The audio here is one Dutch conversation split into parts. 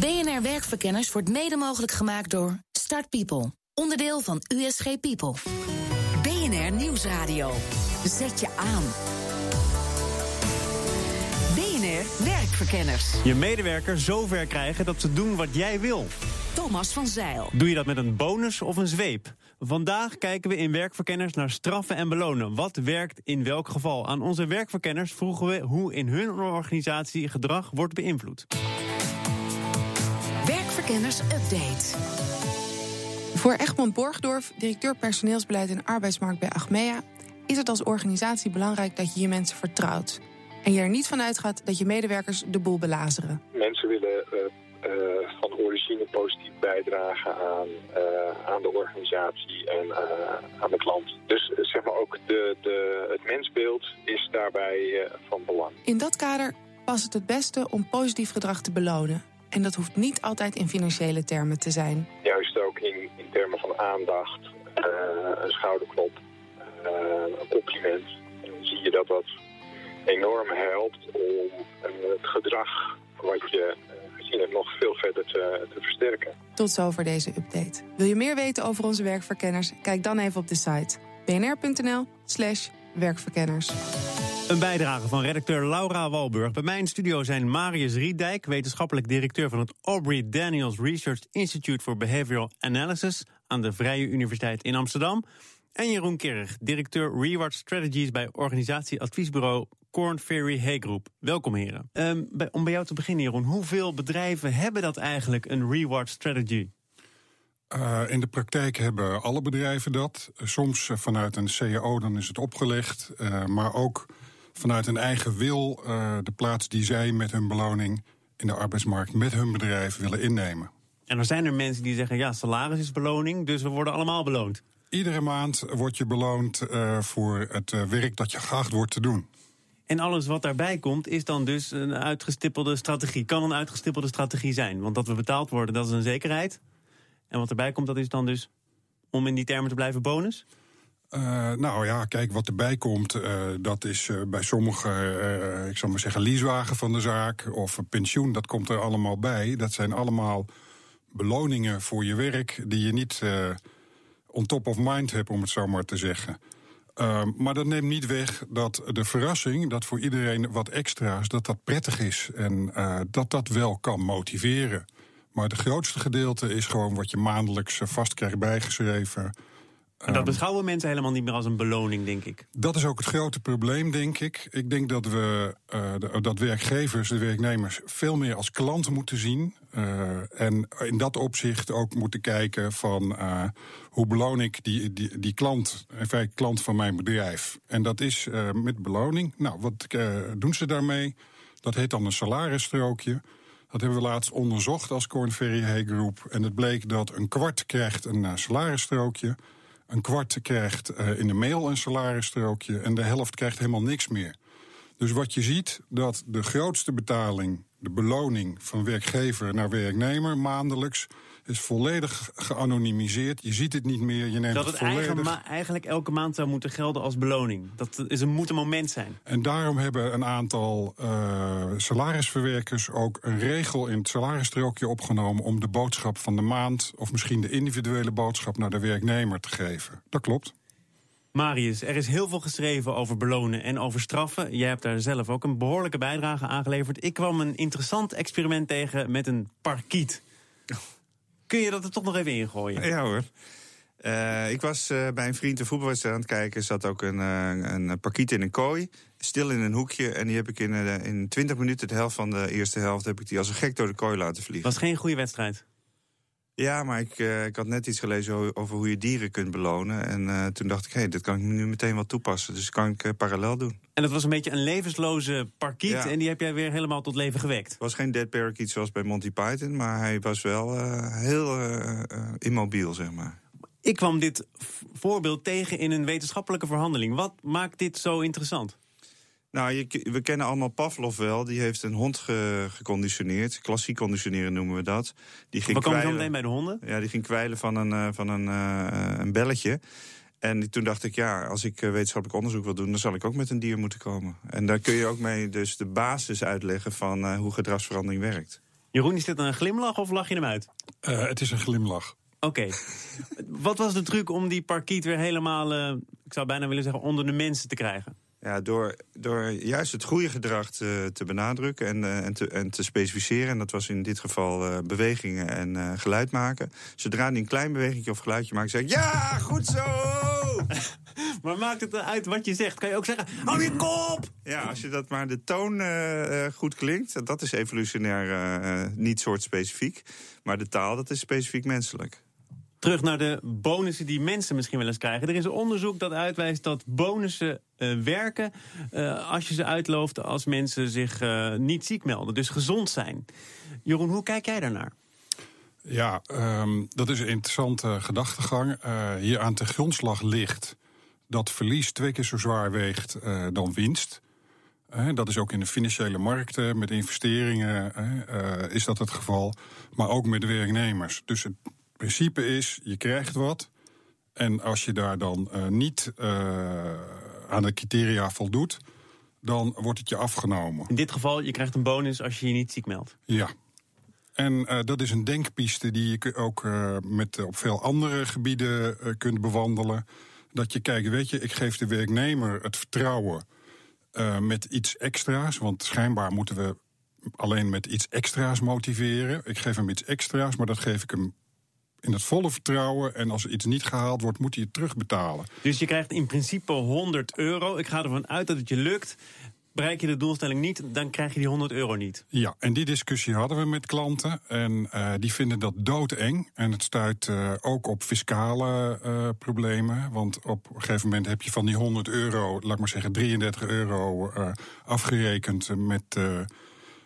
BNR Werkverkenners wordt mede mogelijk gemaakt door Start People, onderdeel van USG People. BNR Nieuwsradio. Zet je aan. BNR Werkverkenners. Je medewerker zover krijgen dat ze doen wat jij wil. Thomas van Zeil. Doe je dat met een bonus of een zweep? Vandaag kijken we in Werkverkenners naar straffen en belonen. Wat werkt in welk geval? Aan onze werkverkenners vroegen we hoe in hun organisatie gedrag wordt beïnvloed. Werkverkenners Update. Voor Egmond Borgdorf, directeur personeelsbeleid en arbeidsmarkt bij Achmea, is het als organisatie belangrijk dat je je mensen vertrouwt. En je er niet van uitgaat dat je medewerkers de boel belazeren. Mensen willen uh, uh, van origine positief bijdragen aan, uh, aan de organisatie en aan de klant. Dus zeg maar ook de, de, het mensbeeld is daarbij van belang. In dat kader past het het beste om positief gedrag te belonen. En dat hoeft niet altijd in financiële termen te zijn. Juist ook in, in termen van aandacht, een schouderklop, een compliment. En dan zie je dat dat enorm helpt om het gedrag wat je gezien hebt nog veel verder te, te versterken. Tot zover deze update. Wil je meer weten over onze werkverkenners? Kijk dan even op de site bnr.nl/slash werkverkenners. Een bijdrage van redacteur Laura Walburg. Bij mij in studio zijn Marius Riedijk, wetenschappelijk directeur van het Aubrey Daniels Research Institute for Behavioral Analysis aan de Vrije Universiteit in Amsterdam. En Jeroen Kerrig, directeur Reward Strategies bij organisatieadviesbureau Corn Ferry Hay Group. Welkom heren. Um, bij, om bij jou te beginnen Jeroen, hoeveel bedrijven hebben dat eigenlijk, een reward strategy? Uh, in de praktijk hebben alle bedrijven dat. Soms vanuit een CAO, dan is het opgelegd. Uh, maar ook vanuit een eigen wil uh, de plaats die zij met hun beloning in de arbeidsmarkt met hun bedrijf willen innemen. En er zijn er mensen die zeggen, ja, salaris is beloning, dus we worden allemaal beloond. Iedere maand word je beloond voor het werk dat je geacht wordt te doen. En alles wat daarbij komt, is dan dus een uitgestippelde strategie. Kan een uitgestippelde strategie zijn. Want dat we betaald worden, dat is een zekerheid. En wat erbij komt, dat is dan dus, om in die termen te blijven, bonus? Uh, nou ja, kijk, wat erbij komt, uh, dat is uh, bij sommigen, ik zal maar zeggen, leasewagen van de zaak of pensioen, dat komt er allemaal bij. Dat zijn allemaal beloningen voor je werk die je niet on top of mind hebt, om het zo maar te zeggen. Uh, maar dat neemt niet weg dat de verrassing, dat voor iedereen wat extra's, dat dat prettig is en dat dat wel kan motiveren. Maar het grootste gedeelte is gewoon wat je maandelijks vast krijgt bijgeschreven. En dat beschouwen mensen helemaal niet meer als een beloning, denk ik. Dat is ook het grote probleem, denk ik. Ik denk dat we uh, dat werkgevers, de werknemers, veel meer als klant moeten zien. Uh, en in dat opzicht ook moeten kijken van uh, hoe beloon ik die, die, die klant, in feite klant van mijn bedrijf. En dat is met beloning. Nou, wat doen ze daarmee? Dat heet dan een salarisstrookje. Dat hebben we laatst onderzocht als Corn Ferry Hay Group. En het bleek dat een kwart krijgt een salarisstrookje een kwart krijgt uh, in de mail een salarisstrookje en de helft krijgt helemaal niks meer. Dus wat je ziet, dat de grootste betaling, de beloning van werkgever naar werknemer maandelijks, is volledig geanonimiseerd. Je ziet het niet meer, je neemt dat het, het volledig... ma eigenlijk elke maand zou moeten gelden als beloning. Dat is een, moet een moment zijn. En daarom hebben een aantal uh, salarisverwerkers ook een regel in het salarisstrookje opgenomen om de boodschap van de maand, of misschien de individuele boodschap naar de werknemer te geven. Dat klopt. Marius, er is heel veel geschreven over belonen en over straffen. Jij hebt daar zelf ook een behoorlijke bijdrage aan geleverd. Ik kwam een interessant experiment tegen met een parkiet. Kun je dat er toch nog even ingooien? Ja hoor. Uh, ik was uh, bij een vriend een voetbalwedstrijd aan het kijken. Er zat ook een, uh, een parkiet in een kooi. Stil in een hoekje. En die heb ik in, in 20 minuten, de helft van de eerste helft, heb ik die als een gek door de kooi laten vliegen. Was geen goede wedstrijd? Ja, maar ik, uh, ik had net iets gelezen over hoe je dieren kunt belonen. En uh, toen dacht ik, hé, hey, dat kan ik nu meteen wel toepassen. Dus kan ik uh, parallel doen. En dat was een beetje een levensloze parkiet. Ja. En die heb jij weer helemaal tot leven gewekt. Het was geen dead parakeet zoals bij Monty Python. Maar hij was wel heel immobiel, zeg maar. Ik kwam dit voorbeeld tegen in een wetenschappelijke verhandeling. Wat maakt dit zo interessant? Nou, je, we kennen allemaal Pavlov wel. Die heeft een hond ge, geconditioneerd. Klassiek conditioneren noemen we dat. Die ging we komen zo meteen bij de honden? Ja, die ging kwijlen van een, uh, van een, uh, een belletje. En toen dacht ik, ja, als ik wetenschappelijk onderzoek wil doen... dan zal ik ook met een dier moeten komen. En daar kun je ook mee dus de basis uitleggen van uh, hoe gedragsverandering werkt. Jeroen, is dit een glimlach of lach je hem uit? Uh, het is een glimlach. Oké. Wat was de truc om die parkiet weer helemaal, uh, ik zou bijna willen zeggen, onder de mensen te krijgen? Ja, door, door juist het goede gedrag te, te benadrukken en, uh, en, te, en te specificeren. En dat was in dit geval uh, bewegingen en uh, geluid maken. Zodra hij een klein beweging of geluidje maakt, zeg ik... Ja, goed zo! maar maakt het uit wat je zegt? Kan je ook zeggen, hou je kop! Ja, als je dat maar de toon goed klinkt... dat is evolutionair niet soort specifiek. Maar de taal, dat is specifiek menselijk. Terug naar de bonussen die mensen misschien wel eens krijgen. Er is een onderzoek dat uitwijst dat bonussen uh, werken uh, als je ze uitlooft als mensen zich uh, niet ziek melden. Dus gezond zijn. Jeroen, hoe kijk jij daarnaar? Ja, um, dat is een interessante gedachtegang. hier aan de grondslag ligt dat verlies twee keer zo zwaar weegt dan winst. dat is ook in de financiële markten, met investeringen is dat het geval. Maar ook met de werknemers. Dus het principe is, je krijgt wat. En als je daar dan uh, niet uh, aan de criteria voldoet, dan wordt het je afgenomen. In dit geval, je krijgt een bonus als je je niet ziek meldt. Ja. En uh, dat is een denkpiste die je ook met, op veel andere gebieden kunt bewandelen. Dat je kijkt, weet je, ik geef de werknemer het vertrouwen met iets extra's. Want schijnbaar moeten we alleen met iets extra's motiveren. Ik geef hem iets extra's, maar dat geef ik hem in het volle vertrouwen. En als er iets niet gehaald wordt, moet hij het terugbetalen. Dus je krijgt in principe 100 euro. Ik ga ervan uit dat het je lukt. Bereik je de doelstelling niet, dan krijg je die 100 euro niet. Ja, en die discussie hadden we met klanten. En uh, die vinden dat doodeng. En het stuit uh, ook op fiscale uh, problemen. Want op een gegeven moment heb je van die 100 euro, laat ik maar zeggen 33 euro afgerekend met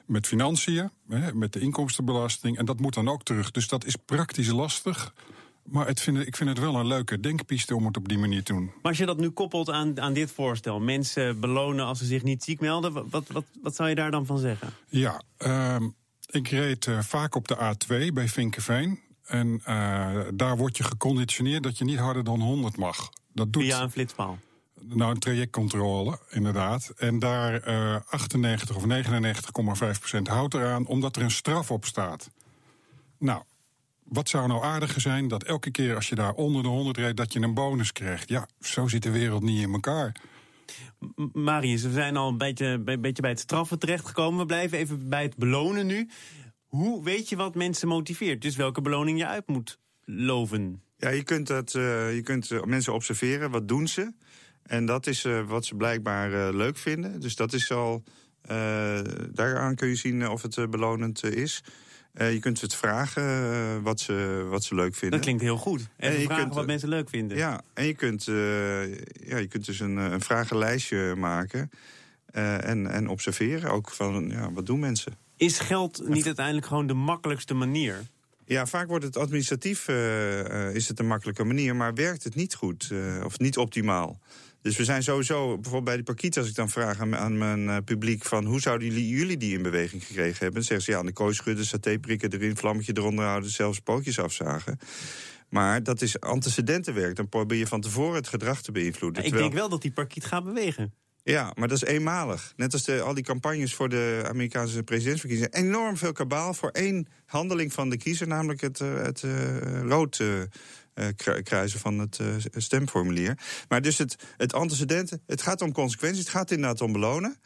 met financiën, met de inkomstenbelasting. En dat moet dan ook terug. Dus dat is praktisch lastig. Maar het vind, ik vind het wel een leuke denkpiste om het op die manier te doen. Maar als je dat nu koppelt aan, aan dit voorstel, mensen belonen als ze zich niet ziek melden, wat, wat, wat zou je daar dan van zeggen? Ja, uh, ik reed uh, vaak op de A2 bij Vinkenveen. En uh, daar word je geconditioneerd dat je niet harder dan 100 mag. Dat doet... Via een flitspaal? Nou, een trajectcontrole, inderdaad. En daar uh, 98 of 99,5 procent houdt eraan, omdat er een straf op staat. Nou, wat zou nou aardiger zijn dat elke keer als je daar onder de 100 reed, dat je een bonus krijgt? Ja, zo zit de wereld niet in elkaar. Marius, we zijn al een beetje, een beetje bij het straffen terechtgekomen. We blijven even bij het belonen nu. Hoe weet je wat mensen motiveert? Dus welke beloning je uit moet loven? Ja, je kunt, dat, uh, je kunt uh, mensen observeren. Wat doen ze? En dat is uh, wat ze blijkbaar uh, leuk vinden. Dus dat is al. Uh, daaraan kun je zien of het belonend is. je kunt het vragen wat, ze, wat ze leuk vinden. Dat klinkt heel goed. En, en je vragen kunt, wat mensen leuk vinden. Ja, en je kunt, ja, je kunt dus een, een vragenlijstje maken. en, en observeren ook van ja, wat doen mensen. Is geld niet uiteindelijk gewoon de makkelijkste manier? Ja, vaak wordt het administratief is het een makkelijke manier, maar werkt het niet goed of niet optimaal. Dus we zijn sowieso, bijvoorbeeld bij de parkiet, als ik dan vraag aan, aan mijn uh, publiek van hoe zouden jullie, jullie die in beweging gekregen hebben, dan zeggen ze ja, aan de kooi schudden, saté prikken erin, vlammetje eronder houden, zelfs pootjes afzagen. Maar dat is antecedentenwerk. Dan probeer je van tevoren het gedrag te beïnvloeden. Ik denk wel dat die parkiet gaat bewegen. Ja, maar dat is eenmalig. Net als de, al die campagnes voor de Amerikaanse presidentsverkiezingen. Enorm veel kabaal voor één handeling van de kiezer, namelijk het, eh, het uh, rood uh, kruisen van het stemformulier. Maar dus het, het antecedenten, het gaat om consequenties, het gaat inderdaad om belonen.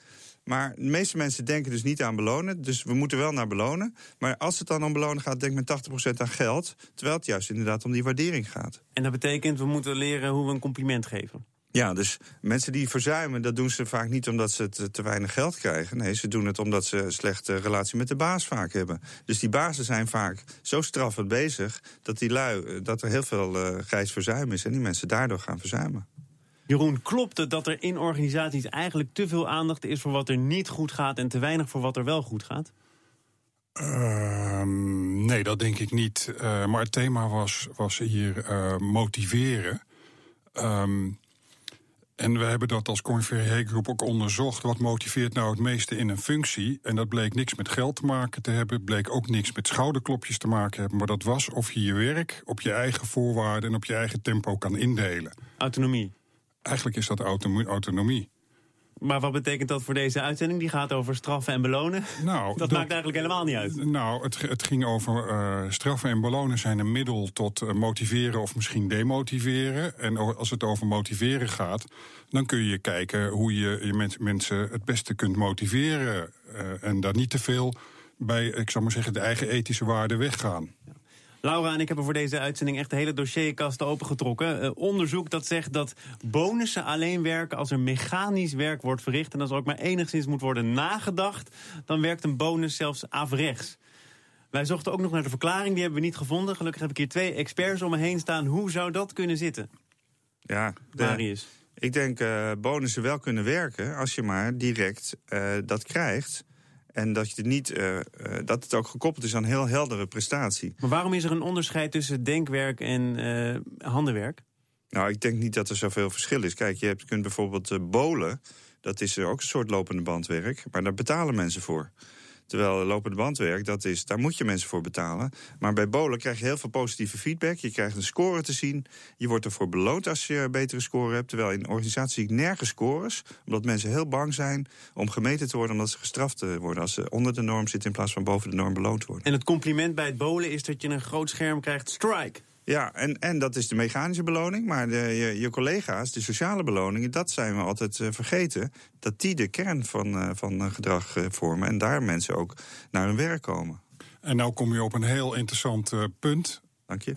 Maar de meeste mensen denken dus niet aan belonen. Dus we moeten wel naar belonen. Maar als het dan om belonen gaat, denkt men 80% aan geld. Terwijl het juist inderdaad om die waardering gaat. En dat betekent, we moeten leren hoe we een compliment geven. Ja, dus mensen die verzuimen, dat doen ze vaak niet omdat ze te, te weinig geld krijgen. Nee, ze doen het omdat ze een slechte relatie met de baas vaak hebben. Dus die bazen zijn vaak zo straffend bezig dat, die lui, dat er heel veel uh, grijs verzuim is en die mensen daardoor gaan verzuimen. Jeroen, klopt het dat er in organisaties eigenlijk te veel aandacht is voor wat er niet goed gaat en te weinig voor wat er wel goed gaat? Uh, nee, dat denk ik niet. Uh, maar het thema was, was hier uh, motiveren. Um, en we hebben dat als Conferrier Groep ook onderzocht. Wat motiveert nou het meeste in een functie? En dat bleek niks met geld te maken te hebben. bleek ook niks met schouderklopjes te maken hebben. Maar dat was of je je werk op je eigen voorwaarden en op je eigen tempo kan indelen. Autonomie. Eigenlijk is dat autonomie. Maar wat betekent dat voor deze uitzending? Die gaat over straffen en belonen. Nou, dat, maakt eigenlijk helemaal niet uit. Nou, het, het ging over uh, straffen en belonen zijn een middel tot uh, motiveren of misschien demotiveren. En als het over motiveren gaat, dan kun je kijken hoe je, je mens, mensen het beste kunt motiveren. Uh, en daar niet te veel bij, ik zal maar zeggen, de eigen ethische waarden weggaan. Laura en ik hebben voor deze uitzending echt de hele dossierkast opengetrokken. Uh, onderzoek dat zegt dat bonussen alleen werken als er mechanisch werk wordt verricht. En als er ook maar enigszins moet worden nagedacht, dan werkt een bonus zelfs averechts. Wij zochten ook nog naar de verklaring, die hebben we niet gevonden. Gelukkig heb ik hier twee experts om me heen staan. Hoe zou dat kunnen zitten? Ja, de, Marius. Ik denk uh, bonussen wel kunnen werken als je maar direct uh, dat krijgt. En dat, je niet, uh, dat het ook gekoppeld is aan heel heldere prestatie. Maar waarom is er een onderscheid tussen denkwerk en uh, handenwerk? Nou, ik denk niet dat er zoveel verschil is. Kijk, je hebt, kunt bijvoorbeeld bolen. Dat is ook een soort lopende bandwerk. Maar daar betalen mensen voor. Terwijl lopende bandwerk, dat is, daar moet je mensen voor betalen. Maar bij bolen krijg je heel veel positieve feedback. Je krijgt een score te zien. Je wordt ervoor beloond als je een betere score hebt. Terwijl in organisaties zie ik nergens scores. Omdat mensen heel bang zijn om gemeten te worden... omdat ze gestraft worden als ze onder de norm zitten... in plaats van boven de norm beloond worden. En het compliment bij het bolen is dat je een groot scherm krijgt. Strike! Ja, en, en dat is de mechanische beloning. Maar de, je, je, collega's, de sociale beloningen, dat zijn we altijd uh, vergeten. Dat die de kern van, uh, van gedrag uh, vormen. En daar mensen ook naar hun werk komen. En nou kom je op een heel interessant punt. Dank je.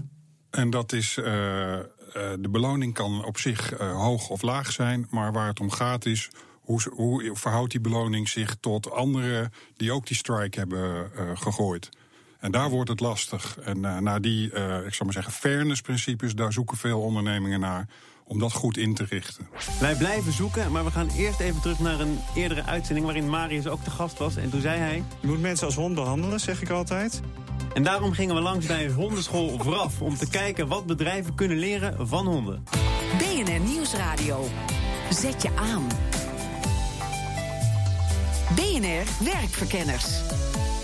En dat is, de beloning kan op zich hoog of laag zijn. Maar waar het om gaat is, hoe, hoe verhoudt die beloning zich tot anderen die ook die strike hebben gegooid? En daar wordt het lastig. En uh, naar die, uh, ik zou maar zeggen, fairness-principes, daar zoeken veel ondernemingen naar om dat goed in te richten. Wij blijven zoeken, maar we gaan eerst even terug naar een eerdere uitzending... waarin Marius ook te gast was. En toen zei hij... Je moet mensen als hond behandelen, zeg ik altijd. En daarom gingen we langs bij hondenschool Vraf... om te kijken wat bedrijven kunnen leren van honden. BNR Nieuwsradio. Zet je aan. BNR Werkverkenners.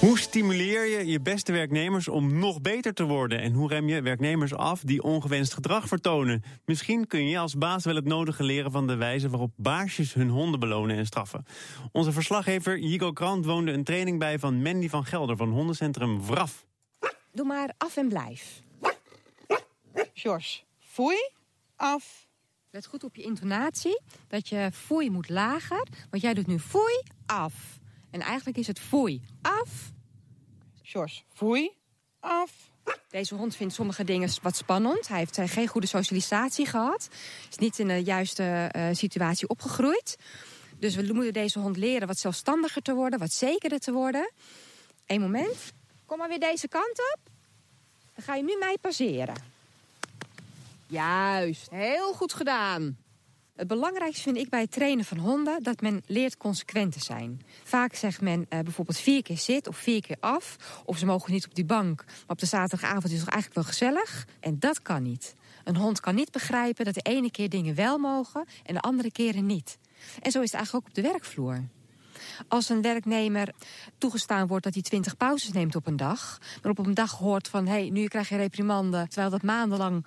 Hoe stimuleer je je beste werknemers om nog beter te worden? En hoe rem je werknemers af die ongewenst gedrag vertonen? Misschien kun je als baas wel het nodige leren van de wijze waarop baasjes hun honden belonen en straffen. Onze verslaggever Jigo Krant woonde een training bij van Mandy van Gelder van hondencentrum WRAF. Doe maar af en blijf. Sjors, foei, af. Let goed op je intonatie, dat je foei moet lager. Want jij doet nu foei, af. En eigenlijk is het foei, af. Sjors, foei, af. Deze hond vindt sommige dingen wat spannend. Hij heeft geen goede socialisatie gehad. Is niet in de juiste uh, situatie opgegroeid. Dus we moeten deze hond leren wat zelfstandiger te worden, wat zekerder te worden. Eén moment. Kom maar weer deze kant op. Dan ga je nu mij passeren. Juist, heel goed gedaan. Het belangrijkste vind ik bij het trainen van honden dat men leert consequent te zijn. Vaak zegt men uh, bijvoorbeeld vier keer zit of vier keer af. Of ze mogen niet op die bank. Maar op de zaterdagavond is het toch eigenlijk wel gezellig. En dat kan niet. Een hond kan niet begrijpen dat de ene keer dingen wel mogen en de andere keren niet. En zo is het eigenlijk ook op de werkvloer. Als een werknemer toegestaan wordt dat hij 20 pauzes neemt op een dag... maar op een dag hoort van, hé, hey, nu krijg je reprimande... terwijl dat maandenlang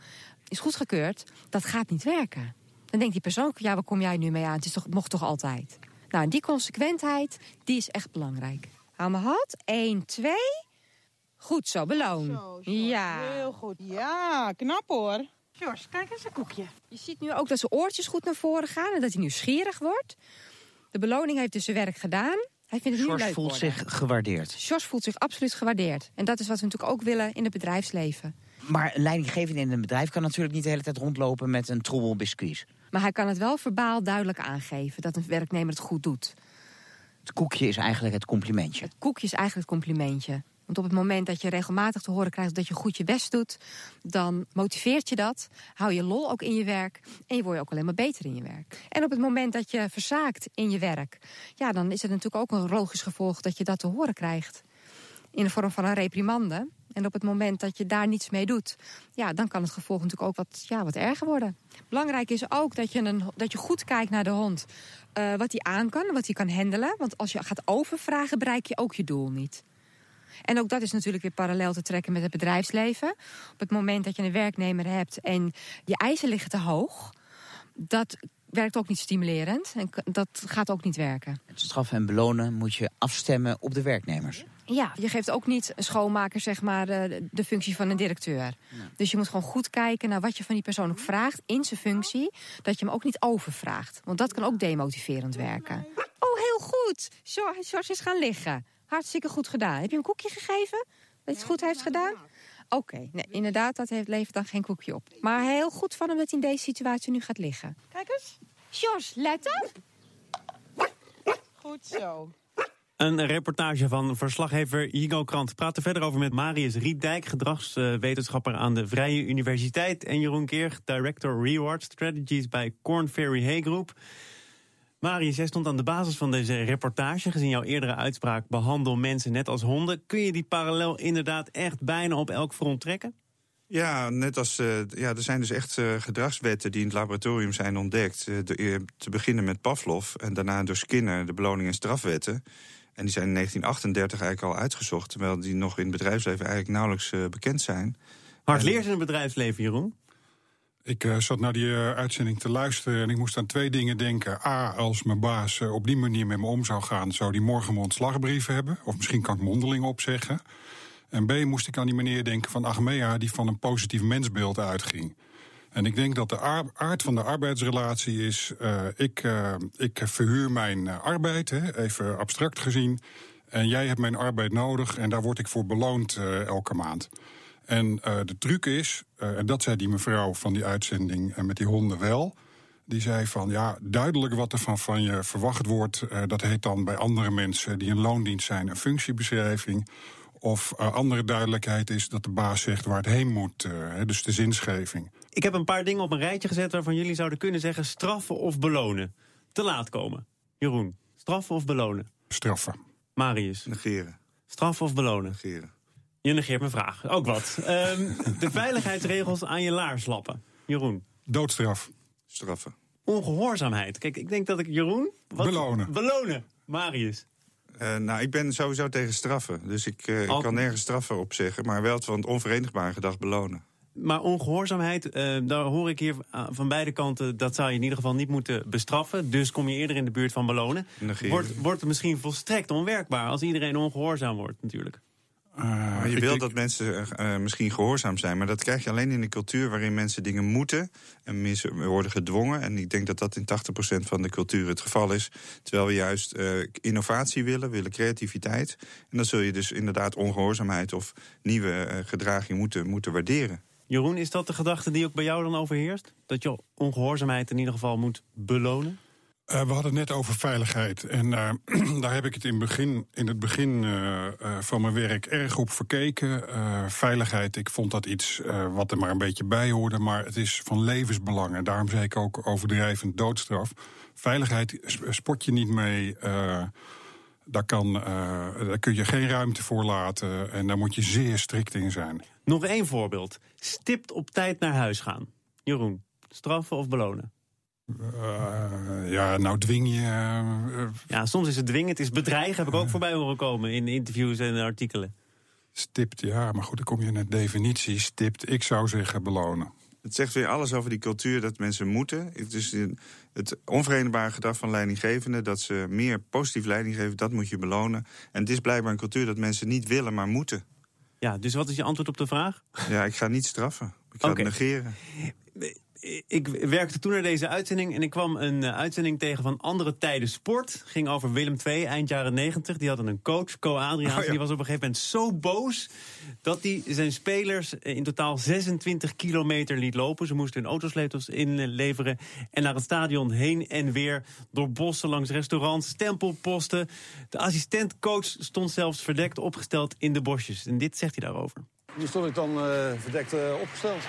is goedgekeurd, dat gaat niet werken. Dan denkt die persoon, ja, waar kom jij nu mee aan? Het, is toch, mocht toch altijd? Nou, die consequentheid, die is echt belangrijk. Hou me had. 1, 2. Goed zo, beloon. Zo, zo, ja. Heel goed. Ja, knap hoor. George, kijk eens een koekje. Je ziet nu ook dat zijn oortjes goed naar voren gaan en dat hij nieuwsgierig wordt. De beloning heeft dus zijn werk gedaan. Hij vindt het nu leuk voelt worden. zich gewaardeerd. George voelt zich absoluut gewaardeerd. En dat is wat we natuurlijk ook willen in het bedrijfsleven. Maar een leidinggevende in een bedrijf kan natuurlijk niet de hele tijd rondlopen met een troebel biscuits. Maar hij kan het wel verbaal duidelijk aangeven dat een werknemer het goed doet. Het koekje is eigenlijk het complimentje. Het koekje is eigenlijk het complimentje. Want op het moment dat je regelmatig te horen krijgt dat je goed je best doet, dan motiveert je dat. Hou je lol ook in je werk en je wordt ook alleen maar beter in je werk. En op het moment dat je verzaakt in je werk, ja, dan is het natuurlijk ook een logisch gevolg dat je dat te horen krijgt. In de vorm van een reprimande. En op het moment dat je daar niets mee doet, ja, dan kan het gevolg natuurlijk ook wat, ja, wat erger worden. Belangrijk is ook dat je, een, dat je goed kijkt naar de hond. Uh, wat hij aan kan, wat hij kan handelen. Want als je gaat overvragen, bereik je ook je doel niet. En ook dat is natuurlijk weer parallel te trekken met het bedrijfsleven. Op het moment dat je een werknemer hebt en je eisen liggen te hoog... dat werkt ook niet stimulerend. En dat gaat ook niet werken. Het straffen en belonen moet je afstemmen op de werknemers. Ja, je geeft ook niet een schoonmaker zeg maar, de, de functie van een directeur. Dus je moet gewoon goed kijken naar wat je van die persoon ook vraagt in zijn functie. Dat je hem ook niet overvraagt. Want dat kan ook demotiverend werken. Oh, heel goed. George is gaan liggen. Hartstikke goed gedaan. Heb je hem een koekje gegeven? Dat hij het goed heeft gedaan? Oké, nee, inderdaad, dat heeft, levert dan geen koekje op. Maar heel goed van hem dat hij in deze situatie nu gaat liggen. Kijk eens. George, let op. Goed zo. Een reportage van verslaggever Hugo Krant. Praat er verder over met Marius Rietdijk, gedragswetenschapper aan de Vrije Universiteit. En Jeroen Keer, director Reward Strategies bij Corn Ferry Hay Group. Marius, jij stond aan de basis van deze reportage. Gezien jouw eerdere uitspraak, behandel mensen net als honden. Kun je die parallel inderdaad echt bijna op elk front trekken? Ja, net als. Uh, ja, er zijn dus echt uh, gedragswetten die in het laboratorium zijn ontdekt. De, te beginnen met Pavlov en daarna door Skinner, de beloning- en strafwetten. En die zijn in 1938 eigenlijk al uitgezocht, terwijl die nog in het bedrijfsleven eigenlijk nauwelijks bekend zijn. Hard leert in het bedrijfsleven, Jeroen? Ik uh, zat naar die uh, uitzending te luisteren en ik moest aan twee dingen denken. A, als mijn baas uh, op die manier met me om zou gaan, zou die morgen mijn ontslagbrief hebben. Of misschien kan ik mondeling opzeggen. En B, moest ik aan die meneer denken van Achmea, die van een positief mensbeeld uitging. En ik denk dat de aard van de arbeidsrelatie is: ik, ik verhuur mijn arbeid, hè, even abstract gezien. En jij hebt mijn arbeid nodig en daar word ik voor beloond elke maand. En de truc is, en dat zei die mevrouw van die uitzending met die honden wel. Die zei van ja, duidelijk wat er van, van je verwacht wordt. dat heet dan bij andere mensen die in loondienst zijn een functiebeschrijving. Of andere duidelijkheid is dat de baas zegt waar het heen moet. dus de zinsgeving. Ik heb een paar dingen op een rijtje gezet waarvan jullie zouden kunnen zeggen straffen of belonen. Te laat komen. Jeroen, straffen of belonen? Straffen. Marius? Negeren. Straffen of belonen? Negeren. Je negeert mijn vraag. Ook wat. um, de veiligheidsregels aan je laars lappen. Jeroen. Doodstraf. Straffen. Ongehoorzaamheid. Kijk, ik denk dat ik Jeroen... Wat? Belonen. Belonen. Marius. Uh, nou, ik ben sowieso tegen straffen. Dus ik, uh, ik kan nergens straffen op zeggen. Maar wel het van het onverenigbare gedrag belonen. Maar ongehoorzaamheid, uh, daar hoor ik hier van beide kanten... dat zou je in ieder geval niet moeten bestraffen. Dus kom je eerder in de buurt van belonen. Wordt, wordt het misschien volstrekt onwerkbaar... als iedereen ongehoorzaam wordt natuurlijk. Uh, je wil dat mensen uh, misschien gehoorzaam zijn, maar dat krijg je alleen in een cultuur waarin mensen dingen moeten en worden gedwongen. En ik denk dat dat in 80% van de cultuur het geval is. Terwijl we juist uh, innovatie willen, willen creativiteit. En dan zul je dus inderdaad ongehoorzaamheid of nieuwe gedraging moeten, moeten waarderen. Jeroen, is dat de gedachte die ook bij jou dan overheerst? Dat je ongehoorzaamheid in ieder geval moet belonen? Uh, we hadden het net over veiligheid. En uh, daar heb ik het in, begin, in het begin uh, van mijn werk erg op verkeken. veiligheid, ik vond dat iets wat er maar een beetje bij hoorde. Maar het is van levensbelang. En daarom zei ik ook overdrijvend doodstraf. Veiligheid sport je niet mee. daar, kan, daar kun je geen ruimte voor laten. En daar moet je zeer strikt in zijn. Nog één voorbeeld. Stipt op tijd naar huis gaan. Jeroen, straffen of belonen? Uh, ja, nou dwing je. Uh, ja, soms is het dwingen. Het is bedreigen, heb ik ook voorbij horen komen in interviews en artikelen. Stipt, ja, maar goed, dan kom je de definitie. Stipt, ik zou zeggen belonen. Het zegt weer alles over die cultuur dat mensen moeten. Het is het onverenigbare gedrag van leidinggevenden... dat ze meer positief leiding geven, dat moet je belonen. En het is blijkbaar een cultuur dat mensen niet willen, maar moeten. Ja, dus wat is je antwoord op de vraag? Ja, ik ga niet straffen. Ik ga okay. het negeren ik werkte toen naar deze uitzending en ik kwam een uh, uitzending tegen van Andere Tijden Sport. Ging over Willem II, eind jaren 90. Die hadden een coach, Co Adriaans. Oh, ja. Die was op een gegeven moment zo boos dat hij zijn spelers in totaal 26 kilometer liet lopen. Ze moesten hun autosleutels inleveren en naar het stadion heen en weer door bossen langs restaurants, stempelposten. De assistentcoach stond zelfs verdekt opgesteld in de bosjes. En dit zegt hij daarover. Hier stond ik dan uh, verdekt uh, opgesteld.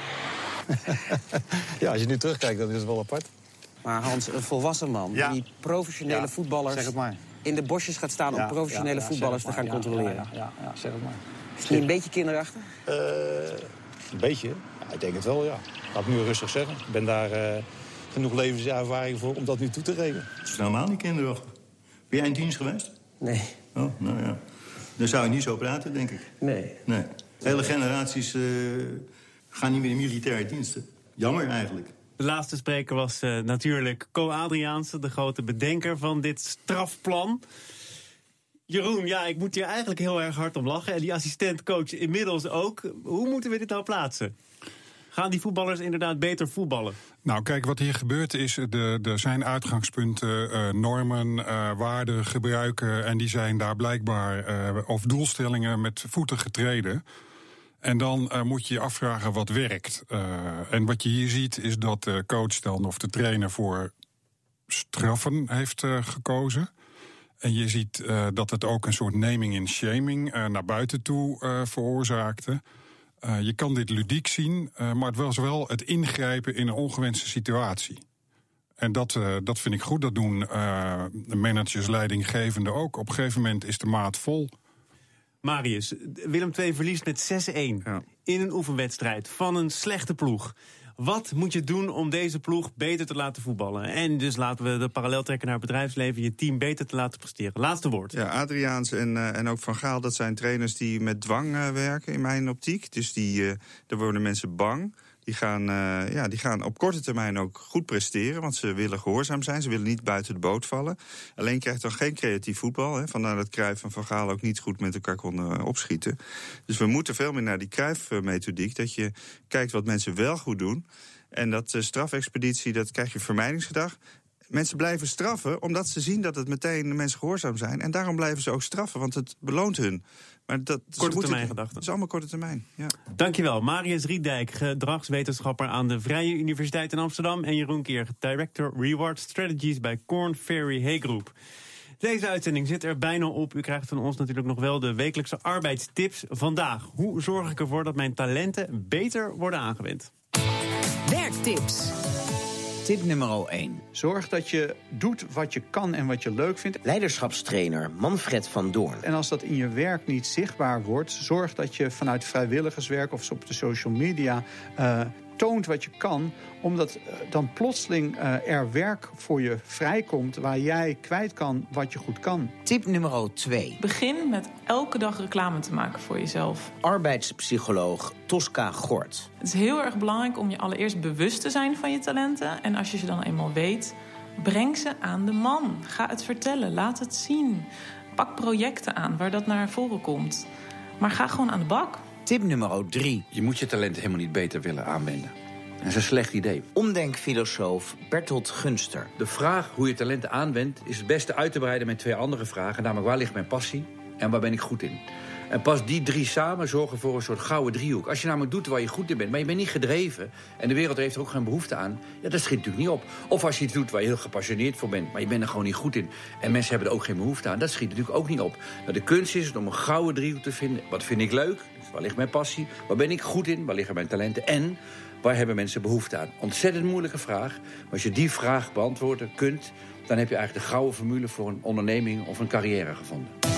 ja, als je nu terugkijkt, dan is het wel apart. Maar Hans, een volwassen man die professionele ja, voetballers... Zeg het maar. in de bosjes gaat staan om professionele voetballers te gaan controleren. Ja, ja, ja, zeg het maar. Is hij een beetje kinderachtig? Uh, een beetje? Ja, ik denk het wel, ja. Laat ik nu rustig zeggen. Ik ben daar uh, genoeg levenservaring voor om dat nu toe te rekenen. Het is helemaal niet kinderachtig. Ben jij in dienst geweest? Nee. Oh, nou ja. Dan zou je niet zo praten, denk ik. Nee. Nee. Hele generaties... Uh, gaan niet meer in militaire diensten. Jammer eigenlijk. De laatste spreker was uh, natuurlijk Co Adriaanse, de grote bedenker van dit strafplan. Jeroen, ja, ik moet hier eigenlijk heel erg hard om lachen. En die assistentcoach inmiddels ook. Hoe moeten we dit nou plaatsen? Gaan die voetballers inderdaad beter voetballen? Nou, kijk, wat hier gebeurt is, er zijn uitgangspunten, uh, normen, uh, waarden, gebruiken... en die zijn daar blijkbaar, uh, of doelstellingen met voeten getreden. En dan moet je je afvragen wat werkt. en wat je hier ziet is dat de coach dan of de trainer voor straffen heeft gekozen... En je ziet uh, dat het ook een soort naming en shaming uh, naar buiten toe uh, veroorzaakte. je kan dit ludiek zien, maar het was wel het ingrijpen in een ongewenste situatie. En dat, dat vind ik goed. Dat doen managers, leidinggevenden ook. Op een gegeven moment is de maat vol. Marius, Willem II verliest met 6-1 ja. in een oefenwedstrijd van een slechte ploeg. Wat moet je doen om deze ploeg beter te laten voetballen? En dus laten we de parallel trekken naar het bedrijfsleven, je team beter te laten presteren. Laatste woord. Ja, Adriaans en, uh, en ook Van Gaal, dat zijn trainers die met dwang uh, werken in mijn optiek. Dus die, uh, daar worden mensen bang. Die gaan, uh, ja, die gaan op korte termijn ook goed presteren. Want ze willen gehoorzaam zijn. Ze willen niet buiten de boot vallen. Alleen krijgt dan geen creatief voetbal. Hè. Vandaar dat Cruijff en Van Gaal ook niet goed met elkaar konden opschieten. Dus we moeten veel meer naar die Cruijff-methodiek. Dat je kijkt wat mensen wel goed doen. En dat uh, strafexpeditie, dat krijg je vermijdingsgedrag. Mensen blijven straffen omdat ze zien dat het meteen de mensen gehoorzaam zijn. En daarom blijven ze ook straffen, want het beloont hun. Maar dat, korte termijn gedachten. Dat is allemaal korte termijn, ja. Dankjewel. Marius Riedijk, gedragswetenschapper aan de Vrije Universiteit in Amsterdam... en Jeroen Keer, director Reward Strategies bij Corn Ferry Hay Group. Deze uitzending zit er bijna op. U krijgt van ons natuurlijk nog wel de wekelijkse arbeidstips. Vandaag, hoe zorg ik ervoor dat mijn talenten beter worden aangewend? Werktips. Tip nummer 1. Zorg dat je doet wat je kan en wat je leuk vindt. Leiderschapstrainer Manfred van Doorn. En als dat in je werk niet zichtbaar wordt, zorg dat je vanuit vrijwilligerswerk of op de social media uh, toont wat je kan, omdat uh, dan plotseling uh, er werk voor je vrijkomt waar jij kwijt kan wat je goed kan. Tip nummer 2. Begin met elke dag reclame te maken voor jezelf. Arbeidspsycholoog Tosca Gort. Het is heel erg belangrijk om je allereerst bewust te zijn van je talenten. En als je ze dan eenmaal weet, breng ze aan de man. Ga het vertellen, laat het zien. Pak projecten aan waar dat naar voren komt. Maar ga gewoon aan de bak. Tip nummer 3. Je moet je talent helemaal niet beter willen aanwenden. Dat is een slecht idee. Omdenkfilosoof Bertolt Gunster. De vraag hoe je talenten aanwendt is het beste uit te breiden met twee andere vragen. Namelijk waar ligt mijn passie en waar ben ik goed in? En pas die drie samen zorgen voor een soort gouden driehoek. Als je namelijk doet waar je goed in bent, maar je bent niet gedreven... en de wereld heeft er ook geen behoefte aan, ja, dat schiet natuurlijk niet op. Of als je iets doet waar je heel gepassioneerd voor bent... maar je bent er gewoon niet goed in en mensen hebben er ook geen behoefte aan... dat schiet natuurlijk ook niet op. Nou, de kunst is om een gouden driehoek te vinden. Wat vind ik leuk? Waar ligt mijn passie? Waar ben ik goed in? Waar liggen mijn talenten? En waar hebben mensen behoefte aan? Ontzettend moeilijke vraag. Maar als je die vraag beantwoorden kunt... dan heb je eigenlijk de gouden formule voor een onderneming of een carrière gevonden.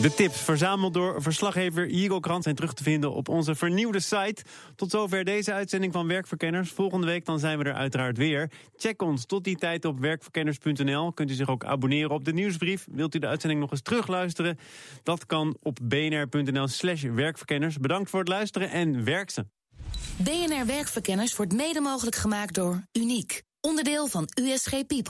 De tips verzameld door verslaggever Hugo Krant zijn terug te vinden op onze vernieuwde site. Tot zover deze uitzending van Werkverkenners. Volgende week dan zijn we er uiteraard weer. Check ons tot die tijd op werkverkenners.nl. Kunt u zich ook abonneren op de nieuwsbrief. Wilt u de uitzending nog eens terugluisteren? Dat kan op bnr.nl slash werkverkenners. Bedankt voor het luisteren en werk ze. BNR Werkverkenners wordt mede mogelijk gemaakt door Uniek. Onderdeel van USG People.